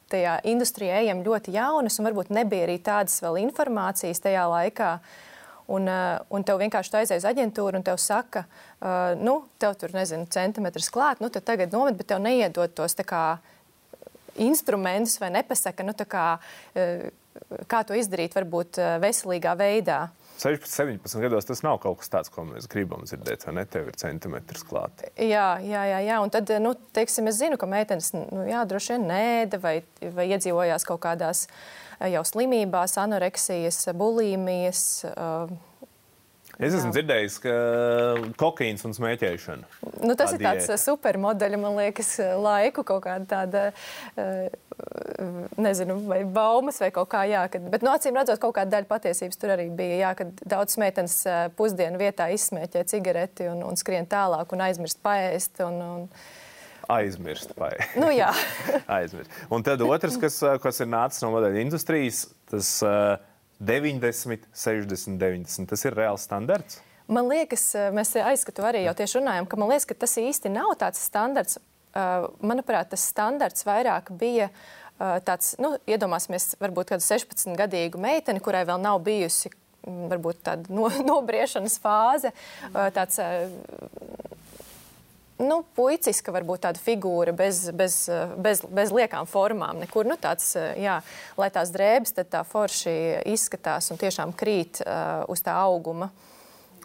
tajā industrijā ejam ļoti jaunas, un varbūt nebija arī tādas vēl informācijas tajā laikā. Uh, un tev vienkārši aizies uz aģentūru, un te saka, uh, nu, tev tur nezinu, centimetrus klāt, nu, tad tagad nomet, bet tev neiedod tos kā, instrumentus vai nepasaka, nu, kā, uh, kā to izdarīt varbūt veselīgā veidā. 16, 17 gados tas nav kaut kas tāds, ko mēs gribam dzirdēt, vai ne? Tev ir centimetrs klāt. Jā, jā, jā. jā. Un tad, nu, teiksim, es zinu, ka meitenes, nu, jā, droši vien nēda vai, vai iedzīvojās kaut kādās eh, jau slimībās, anoreksijas, bulīmijas. Uh, Es esmu Jā. dzirdējis, ka kokaīns un smēķēšana. Nu, tas ir tāds diēta. supermodeļa, man liekas, laiku kaut kāda tāda, uh, nezinu, vai baumas vai kaut kā. Kad, bet, nu, acīm redzot, kaut kāda daļa patiesības tur arī bija, jā, kad daudz meitenes uh, pusdienu vietā izsmēķē cigareti un, un skrien tālāk un aizmirst paēst. Un, un, Aizmirst. Nu, jā. Aizmirst. Un tad otrs, kas, kas ir nācis no modeļa industrijas, tas uh, 90, 60, 90. Tas ir reāls standarts. Man liekas, eh, mēs aizskatu arī jau tieši runājam, ka liekas, ka tas īsti nav tāds standarts. Eh, manuprāt, tas standarts vairāk bija tāds, nu, iedomāsimies, varbūt kādu 16 gadīgu meiteni, kurai vēl nav bijusi varbūt tāda no, nobriešanas fāze, tāds nu, puiciska varbūt tāda figūra bez, bez, bez, bez liekām formām. Nekur, nu, tāds, jā, lai tās drēbes tā forši izskatās un tiešām krīt uh, uz tā auguma. Uh,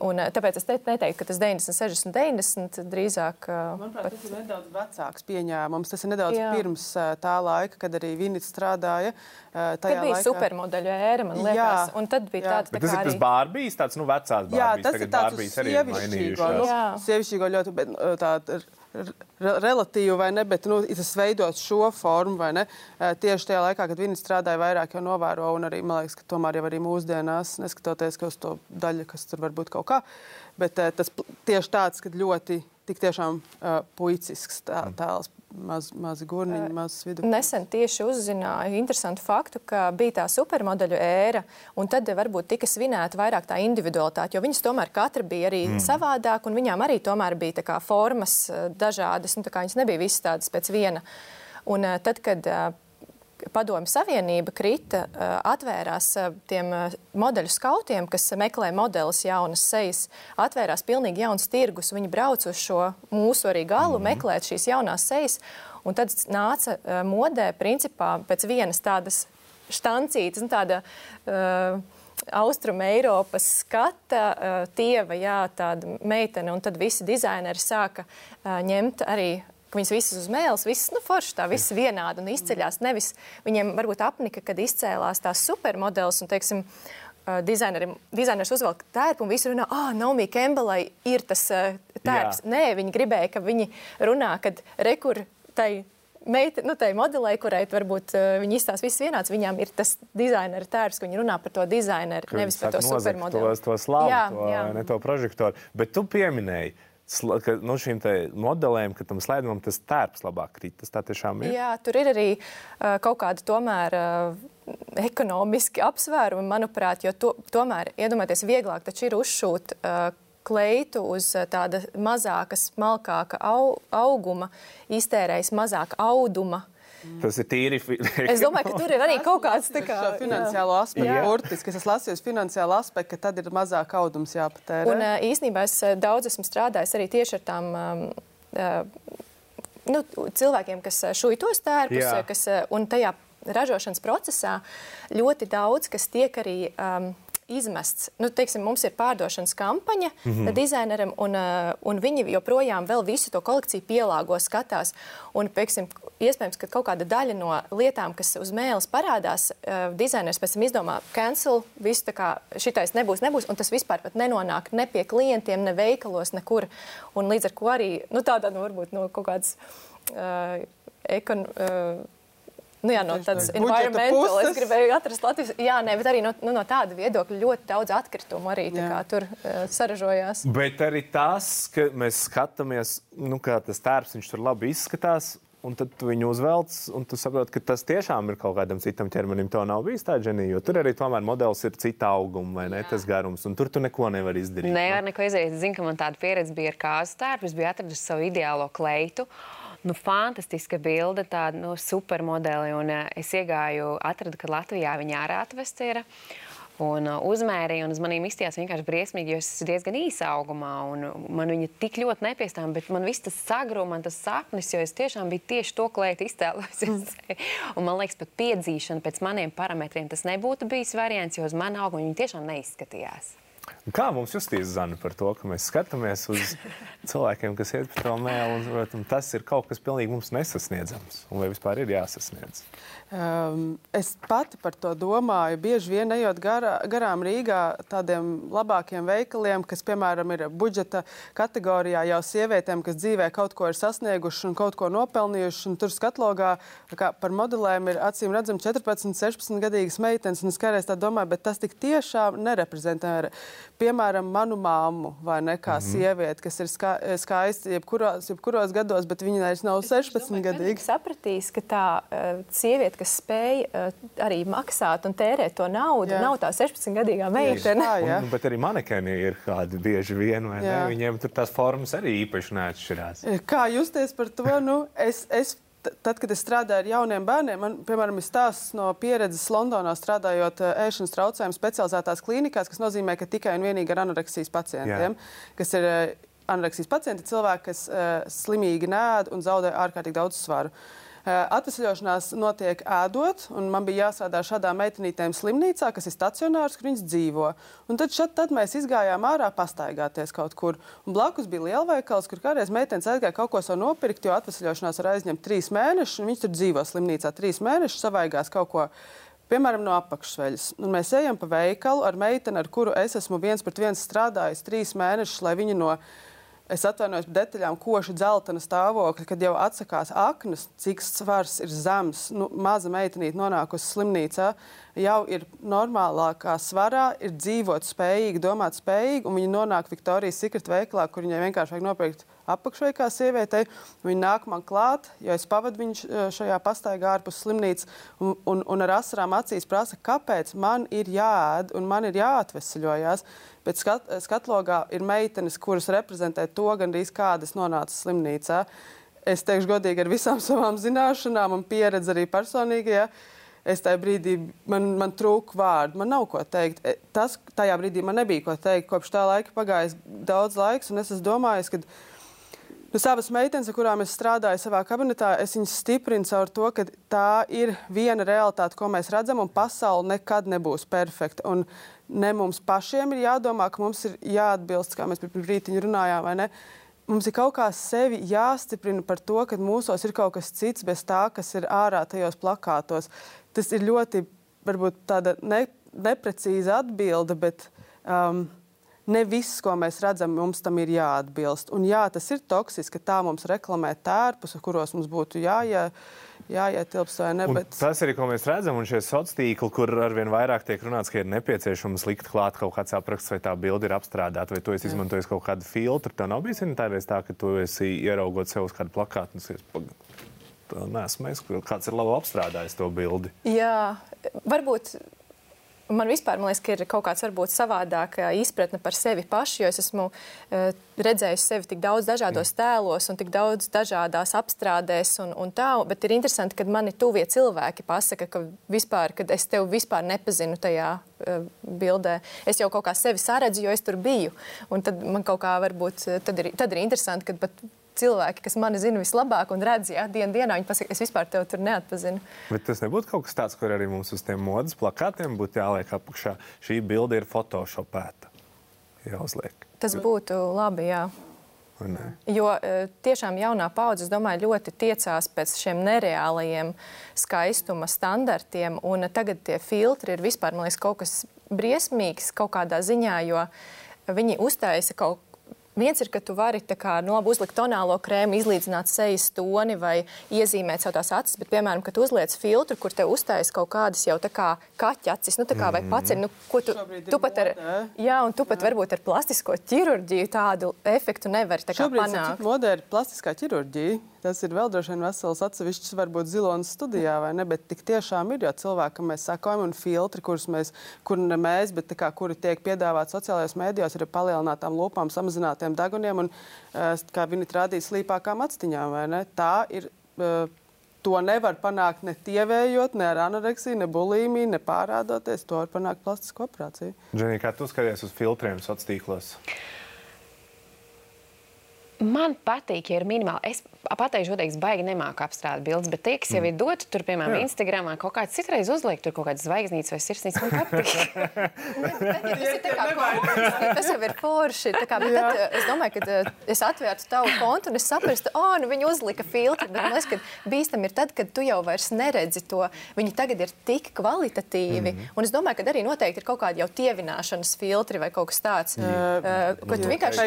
Un, eh, tāpēc es neteiktu, ka tas 90, 60, 90 drīzāk. Eh, Manuprāt, pat... tas ir nedaudz vecāks pieņēmums. Tas ir nedaudz Jā. pirms eh, tā laika, kad arī Vinits strādāja. Tad bija laikā... supermodeļu ēra, man liekas. Jā. Un tad bija tāds tā tas ir tas arī... bārbijs, tāds nu, vecās bārbijs. Jā, tas Tagad ir tāds sievišķīgo, nu, sievišķīgo ļoti, bet tā relatīvi vai ne, bet nu, tas veidot šo formu vai ne. Tieši tajā laikā, kad viņi strādāja vairāk, jau novēro, un arī man liekas, ka tomēr jau arī mūsdienās, neskatoties uz to daļu, kas tur var būt kaut kā, bet tas tieši tāds, kad ļoti tik tiešām puicisks tā, tēls maz, mazi gurniņi, mazs vidus. Nesen tieši uzzināju interesantu faktu, ka bija tā supermodeļu ēra, un tad varbūt tika svinēta vairāk tā individualitāte, jo viņas tomēr katra bija arī mm. savādāk, un viņām arī tomēr bija kā, formas dažādas, un kā, viņas nebija visas tādas pēc viena. Un tad, kad Padomju Savienība krita, atvērās tiem modeļu skautiem, kas meklē modelis jaunas sejas, atvērās pilnīgi jauns tirgus. Viņi brauc uz šo mūsu arī galu, mm -hmm. meklēt šīs jaunās sejas. Un tad nāca modē, principā, pēc vienas tādas štancītes, nu, tāda uh, Austrum Eiropas skata, uh, tieva, jā, tāda meitene, un tad visi dizaineri sāka uh, ņemt arī ka viņas visas uz mēles, visas nu, forši, tā viss vienādi un izceļās. Nevis viņiem varbūt apnika, kad izcēlās tās supermodelis un, teiksim, Dizainers uzvelk tērpu un visi runā, ah, Naomi Kembelai ir tas uh, tērps. Jā. Nē, viņi gribēja, ka viņi runā, kad rekur tai meita, nu, tai modelei, kurai varbūt uh, viņi izstāsta viss vienāds, viņām ir tas dizainera tērps, ka viņi runā par to dizaineru, nevis par to supermodeli. To, to slavu, jā, to, jā. ne to prožektoru. Bet tu pieminēji, uh, ka nu, šīm modelēm, ka tam slēdumam tas tērps labāk krīt. Tas tā tiešām ir. Jā, tur ir arī uh, kaut kāda tomēr. Uh, ekonomiski apsvērumi, manuprāt, jo to, tomēr iedomājieties, vieglāk taču ir uzšūt uh, kleitu uz tāda mazāka, smalkāka au, auguma, iztērējis mazāk auduma. Uh, Tas ir tīri. es domāju, ka tur ir arī kaut kāds kā, finansiālo aspektu. Burtiski, esmu lasījis finansiālo aspektu, ka tad ir mazāk audums jāpatērē. Un īsnībā es daudz esmu strādājis arī tieši ar tām. Nu, cilvēkiem, kas šūj tos tērpus, kas, un tajā ražošanas procesā ļoti daudz, kas tiek arī um, izmests. Nu, teiksim, mums ir pārdošanas kampaņa mm -hmm. dizaineram, un, uh, un viņi joprojām vēl visu to kolekciju pielāgo, skatās. Un, pieksim, iespējams, ka kaut kāda daļa no lietām, kas uz mēles parādās, uh, dizainers pēc tam izdomā, cancel, viss tā kā šitais nebūs, nebūs, un tas vispār pat nenonāk ne pie klientiem, ne veikalos, nekur. Un līdz ar to arī nu, tāda, nu, varbūt no kaut kādas uh, ekon. Uh, Nu, jā, no tādas environmental, es gribēju atrast Latvijas. Jā, nē, bet arī no, nu, no tāda viedokļa ļoti daudz atkritumu arī tur uh, saražojās. Bet arī tas, ka mēs skatāmies, nu, kā tas tērps, viņš tur labi izskatās. Un tad tu viņu uzvelc, un tu saproti, ka tas tiešām ir kaut kādam citam ķermenim. To nav bijis tā ģenija, jo tur arī tomēr modelis ir cita auguma vai ne, Jā. tas garums, un tur tu neko nevari izdarīt. Nevar neko izdarīt. Es zinu, ka man tāda pieredze bija ar kāzu tērpu. Es biju atradusi savu ideālo kleitu nu, fantastiska bilde, tāda nu, supermodeli. Un, uh, es iegāju, atradu, ka Latvijā viņa ārā atvesta ir. Un uh, uzmērīja, un uz maniem izstījās vienkārši briesmīgi, jo es esmu diezgan īsa augumā. Man viņa tik ļoti nepiestām, bet man viss tas sagrūma, man tas sapnis, jo es tiešām biju tieši to klētu iztēlojusies. un man liekas, pat piedzīšana pēc maniem parametriem tas nebūtu bijis variants, jo uz manu augumu viņa tiešām neizskatījās. Kā mums justies, Zana, par to, ka mēs skatāmies uz cilvēkiem, kas iet pa to mēlu, un protams, tas ir kaut kas pilnīgi mums nesasniedzams, un vai vispār ir jāsasniedz? Um, es pati par to domāju. Bieži vien ejot garā, garām Rīgā tādiem labākiem veikaliem, kas, piemēram, ir budžeta kategorijā jau sievietēm, kas dzīvē kaut ko ir sasnieguši un kaut ko nopelnījuši. Tur skatlogā par modelēm ir acīm redzami 14, 16 gadīgas meitenes. Es kādreiz tā domāju, bet tas tik tiešām nereprezentē, piemēram, manu māmu vai ne kā mm -hmm. sievieti, kas ir ska skaista jebkuros, jebkuros gados, bet viņa vairs nav 16 gadīga. Sapratīs, ka tā uh, sieviete, kas spēj uh, arī maksāt un tērēt to naudu. Jā. Nav tā 16-gadīgā meitene. Un, bet arī manekeni ir kādi bieži vien, vai jā. ne? Viņiem tur tās formas arī īpaši neatšķirās. Kā justies par to? Nu, es, es tad, kad es strādāju ar jauniem bērniem, man, piemēram, ir stāsts no pieredzes Londonā strādājot uh, ēšanas traucējumu specializētās klīnikās, kas nozīmē, ka tikai un vienīgi ar anoreksijas pacientiem, Jā. kas ir uh, anoreksijas pacienti, cilvēki, kas uh, slimīgi nēd un zaudē ārkārtīgi daudz svaru. Uh, Atvesļošanās notiek ēdot, un man bija jāsādā šādām meitenītēm slimnīcā, kas ir stacionārs, kur viņas dzīvo. Un tad, šat, tad mēs izgājām ārā pastaigāties kaut kur. Un blakus bija lielveikals, kur kādreiz meitenes aizgāja kaut ko savu nopirkt, jo atvesļošanās var aizņemt trīs mēnešus, un viņas tur dzīvo slimnīcā trīs mēnešus, savaigās kaut ko piemēram, no apakšveļas. Un mēs ejam pa veikalu ar meiteni, ar kuru es esmu viens pret viens strādājis trīs mēnešus, lai viņa no Es atvainojos par detaļām, koša dzeltena stāvokļa, kad jau atsakās aknas, cik svars ir zems. Nu, maza meitenīte nonākusi slimnīcā, jau ir normālākā svarā, ir dzīvot spējīga, domāt spējīga, un viņa nonāk Viktorijas Secret veikalā, kur viņai vienkārši vajag nopirkt apakšveikā kā sievietei. Viņa nāk man klāt, jo es pavadu viņu eh, šajā pastaigā ārpus slimnīcas un, un, un ar asarām acīs prasa, kāpēc man ir jāēd un man ir jāatvesļojas. Bet skat, skatlogā ir meitenes, kuras reprezentē to gandrīz kādas nonāca slimnīcā. Es teikšu godīgi ar visām savām zināšanām un pieredzi arī personīgajā. Ja? es tajā brīdī man, man trūka vārdu, man nav ko teikt. E, tas tajā brīdī man nebija ko teikt. Kopš tā laika pagājis daudz laiks, un es domājis, ka Nu, savas meitenes, ar kurām es strādāju savā kabinetā, es viņas stiprinu caur to, ka tā ir viena realitāte, ko mēs redzam, un pasaule nekad nebūs perfekta. Un ne mums pašiem ir jādomā, ka mums ir jāatbilst, kā mēs pirms brīdiņa runājām, vai ne? Mums ir kaut kā sevi jāstiprina par to, ka mūsos ir kaut kas cits bez tā, kas ir ārā tajos plakātos. Tas ir ļoti, varbūt tāda ne, neprecīza atbilde, bet um, ne viss, ko mēs redzam, mums tam ir jāatbilst. Un jā, tas ir toksiski, ka tā mums reklamē tērpus, kuros mums būtu jāie, jāietilpst vai ne. Bet... Tas arī, ko mēs redzam, un šie sociālie tīkli, kur arvien vairāk tiek runāts, ka ir nepieciešams likt klāt kaut kāds apraksts, vai tā bilde ir apstrādāta, vai tu esi izmantojis kaut kādu filtru. Tā nav bijusi tā reize tā, ka tu esi ieraugot sev uz kādu plakātu. Nē, es kāds ir labi apstrādājis to bildi. Jā, varbūt Man vispār liekas, ka ir kaut kāds varbūt savādāk izpratne par sevi pašu, jo es esmu uh, redzējis sevi tik daudz dažādos tēlos un tik daudz dažādās apstrādēs un, un tā. Bet ir interesanti, kad mani tuvie cilvēki pasaka, ka vispār, kad es tevi vispār nepazinu tajā uh, bildē. Es jau kaut kā sevi saredzu, jo es tur biju. Un tad man kaut kā varbūt tad ir, tad ir interesanti, kad pat cilvēki, kas mani zina vislabāk un redz, ja dienā dienā viņi pasaka, es vispār tevi tur neatpazinu. Bet tas nebūtu kaut kas tāds, kur arī mums uz tiem modes plakātiem būtu jāliek apakšā. Šī bilde ir photoshopēta. Jāuzliek. Tas būtu labi, jā. Jo e, tiešām jaunā paudze, domāju, ļoti tiecās pēc šiem nereālajiem skaistuma standartiem. Un tagad tie filtri ir vispār liekas, kaut kas briesmīgs kaut kādā ziņā, jo viņi uztaisa kaut Viens ir, ka tu vari kā, nu, labi, uzlikt tonālo krēmu, izlīdzināt sejas toni vai iezīmēt savu tās acis, bet, piemēram, kad uzliec filtru, kur te uztais kaut kādas jau tā kā kaķa acis, nu, tā kā vai pats ir, nu, ko tu, tu pat ar, jā, un tu pat varbūt ar plastisko ķirurģiju tādu efektu nevari tā kā Šobrīd panākt. Šobrīd ir modē plastiskā ķirurģija. Tas ir vēl droši vien vesels atsevišķs, varbūt zilonas studijā, vai ne? Bet tik tiešām ir jau cilvēki, kam mēs sakojam, un filtri, kurus mēs, kur ne mēs, bet kā, kuri tiek piedāvāti sociālajos mēdījos, ir palielinātām lūpām, samazinātiem deguniem un, kā viņi rādīs, slīpākām actiņām, vai ne? Tā ir. Uh, To nevar panākt ne tievējot, ne ar anoreksiju, ne bulimiju, ne pārādoties. To var panākt plastisko operāciju. Dženija, kā tu skaties uz filtriem sociālos tīklos? Man patīk, ja ir minimāli. Es pateikšu, godīgi, es baigi nemāku apstrādāt bildes, bet tie, kas jau mm. ir doti, tur, piemēram, Jā. Instagramā kaut kāds citreiz uzliek, tur kaut kādas zvaigznītes vai sirsnītes. Man patīk. tas jau ir forši. Kā, bet tad, es domāju, ka eh, es atvērtu tavu kontu un es saprastu, oh, nu viņi uzlika filtru. Bet man liekas, ka bīstam ir tad, kad tu jau vairs neredzi to. Viņi tagad ir tik kvalitatīvi. Mm. Un es domāju, ka arī noteikti ir kaut kādi jau tievināšanas filtri vai kaut kas tāds. Mm. Uh, ko tu vienkārši...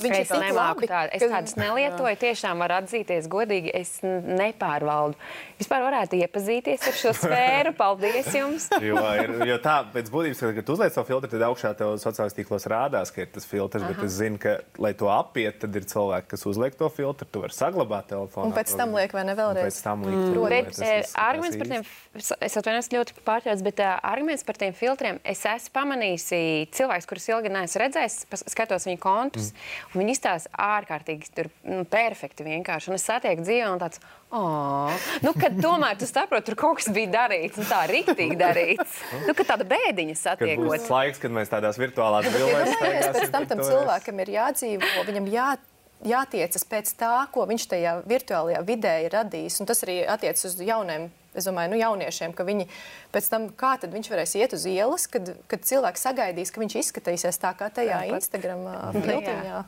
Viņš ir tik labi es tādas nelietoju. Tiešām varu atzīties godīgi, es nepārvaldu. Vispār varētu iepazīties ar šo sfēru. Paldies jums! jo, ir, jo tā, pēc būtības, kad tu uzliec to filtru, tad augšā tev sociālajos tīklos rādās, ka ir tas filtrs. Aha. Bet es zinu, ka, lai to apiet, tad ir cilvēki, kas uzliek to filtru. Tu vari saglabāt telefonu. Un pēc tam liek vai ne vēlreiz? Pēc tam liek. Mm. Bet, tas, tas, arguments par tiem, es atvainojos ļoti pārtrauc, bet uh, arguments par tiem filtriem, es esmu pamanījis cilvēks, kurus ilgi neesmu redzējis, skatos viņu kontus, mm. un viņi izstāsta ārkārtīgi ārkārtīgi tur, nu, perfekti vienkārši. Un es satieku dzīvē un tāds, oh, nu, kad tomēr tu saproti, tur kaut kas bija darīts, un tā rīktīgi darīts. Nu, kad tāda bēdiņa satiekot. Būs laiks, kad mēs tādās virtuālās bildēs strādāsim. Pēc tam tam cilvēkam ir jādzīvo, viņam jā jātiecas pēc tā, ko viņš tajā virtuālajā vidē ir radījis. Un tas arī attiecas uz jauniem es domāju, nu, jauniešiem, ka viņi pēc tam, kā tad viņš varēs iet uz ielas, kad, kad cilvēks sagaidīs, ka viņš izskatīsies tā kā tajā jā, Instagram filmiņā.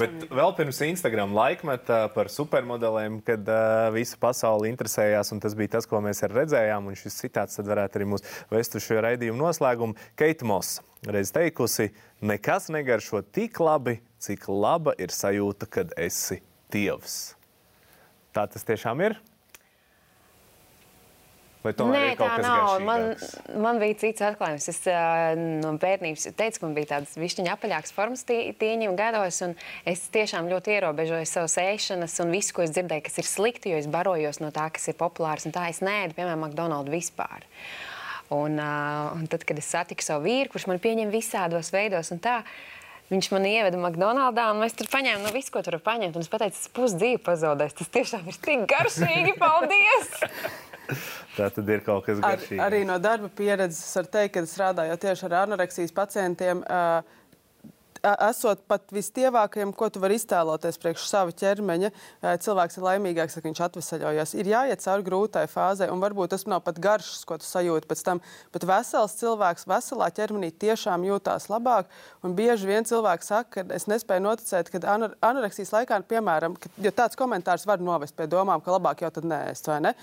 Bet vēl pirms Instagram laikmeta par supermodeliem, kad uh, visa pasaule interesējās, un tas bija tas, ko mēs redzējām, un šis citāts tad varētu arī mūs vest uz šo raidījumu noslēgumu. Keita Moss reiz teikusi, nekas negaršo tik labi, cik laba ir sajūta, kad esi dievs. Tā tas tiešām ir. Nē, tā nav. Man, man bija cits atklājums. Es uh, no bērnības teicu, ka man bija tādas višķiņa apaļākas formas tie, tieņiem gados, un es tiešām ļoti ierobežoju savas ēšanas un visu, ko es dzirdēju, kas ir slikti, jo es barojos no tā, kas ir populārs, un tā es nēdu, piemēram, McDonald's vispār. Un, uh, un tad, kad es satiku savu vīru, kurš man pieņem visādos veidos un tā, Viņš man ieveda McDonald's, un mēs tur paņēmām no visu, ko tur var paņemt. Un es pateicu, tas pusdzīvi pazaudēs. Tas tiešām ir tik garšīgi. Paldies! Tā tad ir kaut kas garšīgs. Ar, arī no darba pieredzes var teikt, ka strādājot tieši ar anoreksijas pacientiem. Uh, esot pat vistievākajam, ko tu vari iztēloties priekš sava ķermeņa, cilvēks ir laimīgāks, ka viņš atvesaļojas. Ir jāiet cauri grūtai fāzei, un varbūt tas nav pat garšs, ko tu sajūti pēc tam. Bet vesels cilvēks veselā ķermenī tiešām jūtās labāk. Un bieži vien cilvēks saka, ka es nespēju noticēt, ka anoreksijas laikā, piemēram, jo tāds komentārs var novest pie domām, ka labāk jau tad nēst, vai ne?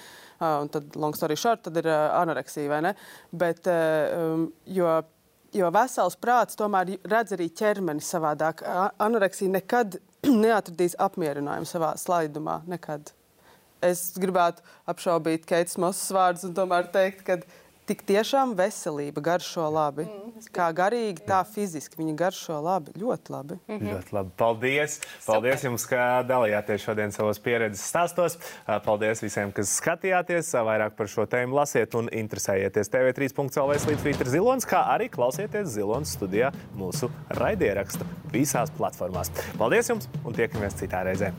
un tad long story short, tad ir anoreksija, vai ne? Bet, um, jo, jo vesels prāts tomēr redz arī ķermeni savādāk. Anoreksija nekad neatradīs apmierinājumu savā slaidumā, nekad. Es gribētu apšaubīt Keitas Mosas vārdus un tomēr teikt, ka tik tiešām veselība garšo labi. Mm, kā garīgi, tā fiziski viņa garšo labi. Ļoti labi. Mm -hmm. Ļoti labi. Paldies! Paldies Super. jums, ka dalījāties šodien savos pieredzes stāstos. Paldies visiem, kas skatījāties. Vairāk par šo tēmu lasiet un interesējieties TV3.CLV līdz Vītra Zilonis, kā arī klausieties Zilonas studijā mūsu raidierakstu visās platformās. Paldies jums un tiekamies citā reizē!